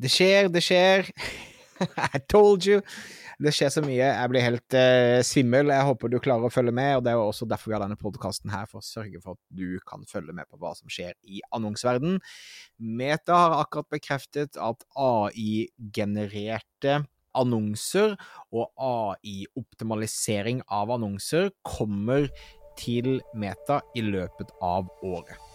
Det skjer, det skjer. I told you. Det skjer så mye. Jeg blir helt uh, svimmel. Jeg håper du klarer å følge med, og det er også derfor vi har denne podkasten her, for å sørge for at du kan følge med på hva som skjer i annonseverden. Meta har akkurat bekreftet at AI-genererte annonser og AI-optimalisering av annonser kommer til Meta i løpet av året.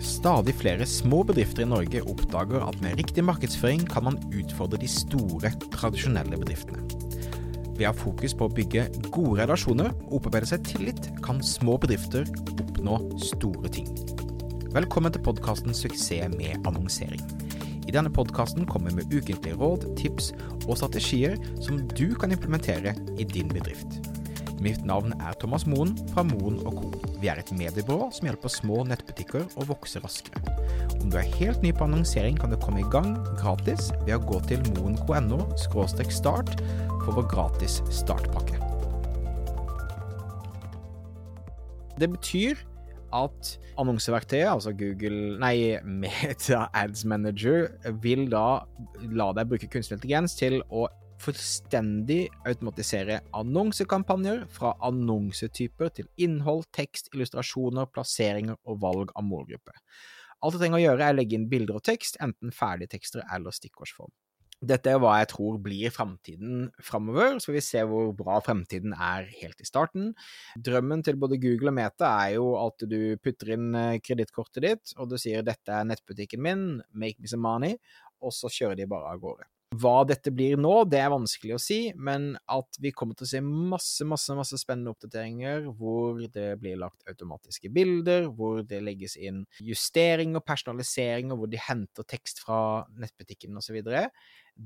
Stadig flere små bedrifter i Norge oppdager at med riktig markedsføring kan man utfordre de store, tradisjonelle bedriftene. Ved å ha fokus på å bygge gode relasjoner og opparbeide seg tillit, kan små bedrifter oppnå store ting. Velkommen til podkasten Suksess med annonsering. I denne podkasten kommer vi med ukentlige råd, tips og strategier som du kan implementere i din bedrift. Mitt navn er Thomas Moen fra Moen Co. Vi er et mediebyrå som hjelper små nettbutikker å vokse raskere. Om du er helt ny på annonsering, kan du komme i gang gratis ved å gå til moen.no start for vår gratis startpakke. Det betyr at annonseverktøyet, altså Google Nei, Meta Ads Manager, vil da la deg bruke kunstig intelligens til å fullstendig automatisere annonsekampanjer fra annonsetyper til innhold, tekst, illustrasjoner, plasseringer og valg av målgruppe. Alt du trenger å gjøre er å legge inn bilder og tekst, enten ferdigtekster eller stikkordsform. Dette er hva jeg tror blir fremtiden framover, så får vi se hvor bra fremtiden er helt i starten. Drømmen til både Google og Meta er jo at du putter inn eh, kredittkortet ditt, og du sier 'dette er nettbutikken min, make me some money', og så kjører de bare av gårde. Hva dette blir nå, det er vanskelig å si, men at vi kommer til å se masse, masse, masse spennende oppdateringer hvor det blir lagt automatiske bilder, hvor det legges inn justering og personalisering, og hvor de henter tekst fra nettbutikken osv.,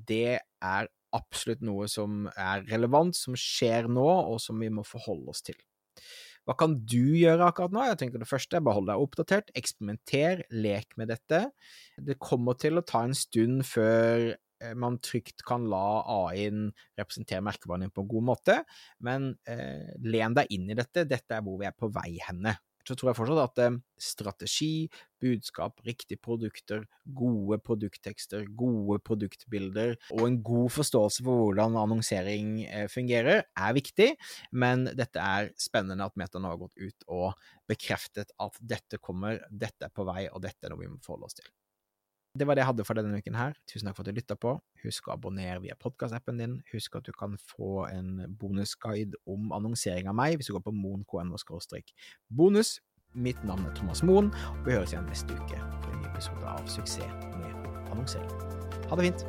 det er absolutt noe som er relevant, som skjer nå, og som vi må forholde oss til. Hva kan du gjøre akkurat nå? Jeg tenker Det første er bare hold deg oppdatert, eksperimenter, lek med dette. Det kommer til å ta en stund før man trygt kan la AI-en representere merkevaren din på en god måte, men eh, len deg inn i dette. Dette er hvor vi er på vei henne. Så tror jeg fortsatt at eh, strategi, budskap, riktige produkter, gode produkttekster, gode produktbilder og en god forståelse for hvordan annonsering eh, fungerer, er viktig, men dette er spennende at Meta nå har gått ut og bekreftet at dette kommer, dette er på vei, og dette er noe vi må forholde oss til. Det var det jeg hadde for denne uken her. Tusen takk for at du lytta på. Husk å abonnere via podkastappen din. Husk at du kan få en bonusguide om annonsering av meg hvis du går på moen.no bonus. Mitt navn er Thomas Moen, og vi høres igjen neste uke for en ny episode av Suksess med annonsering. Ha det fint!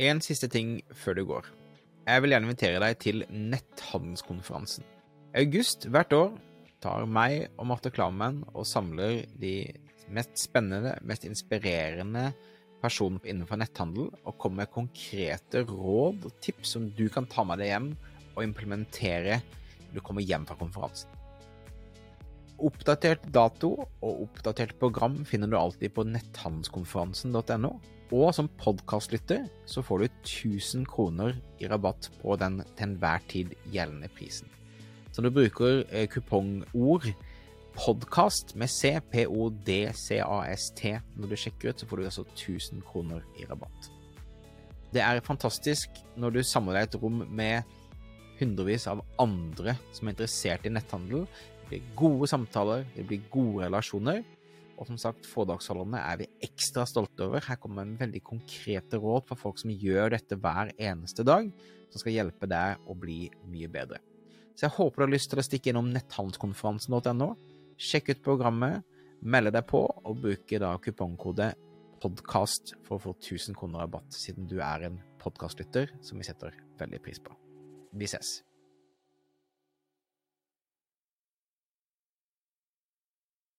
En siste ting før du går. Jeg vil gjerne invitere deg til netthandelskonferansen. August hvert år tar meg og Marte Klammen og samler de mest spennende, mest inspirerende personene innenfor netthandel, og kommer med konkrete råd og tips som du kan ta med deg hjem og implementere når du kommer hjem fra konferansen. Oppdatert dato og oppdatert program finner du alltid på netthandelskonferansen.no. Og som podkastlytter så får du 1000 kroner i rabatt på den til enhver tid gjeldende prisen. Så du bruker eh, kupongord podkast med C, P-O-D-C-A-S-T, når du sjekker ut, så får du altså 1000 kroner i rabatt. Det er fantastisk når du samler deg et rom med hundrevis av andre som er interessert i netthandel. Det blir gode samtaler, det blir gode relasjoner. Og som sagt, foredragsholderne er vi ekstra stolte over. Her kommer en veldig konkrete råd for folk som gjør dette hver eneste dag, som skal hjelpe deg å bli mye bedre. Så jeg håper du har lyst til å stikke innom netthandelskonferansen.no. Sjekk ut programmet, melde deg på, og bruke da kupongkode podkast for å få 1000 kroner rabatt, siden du er en podkastlytter som vi setter veldig pris på. Vi ses.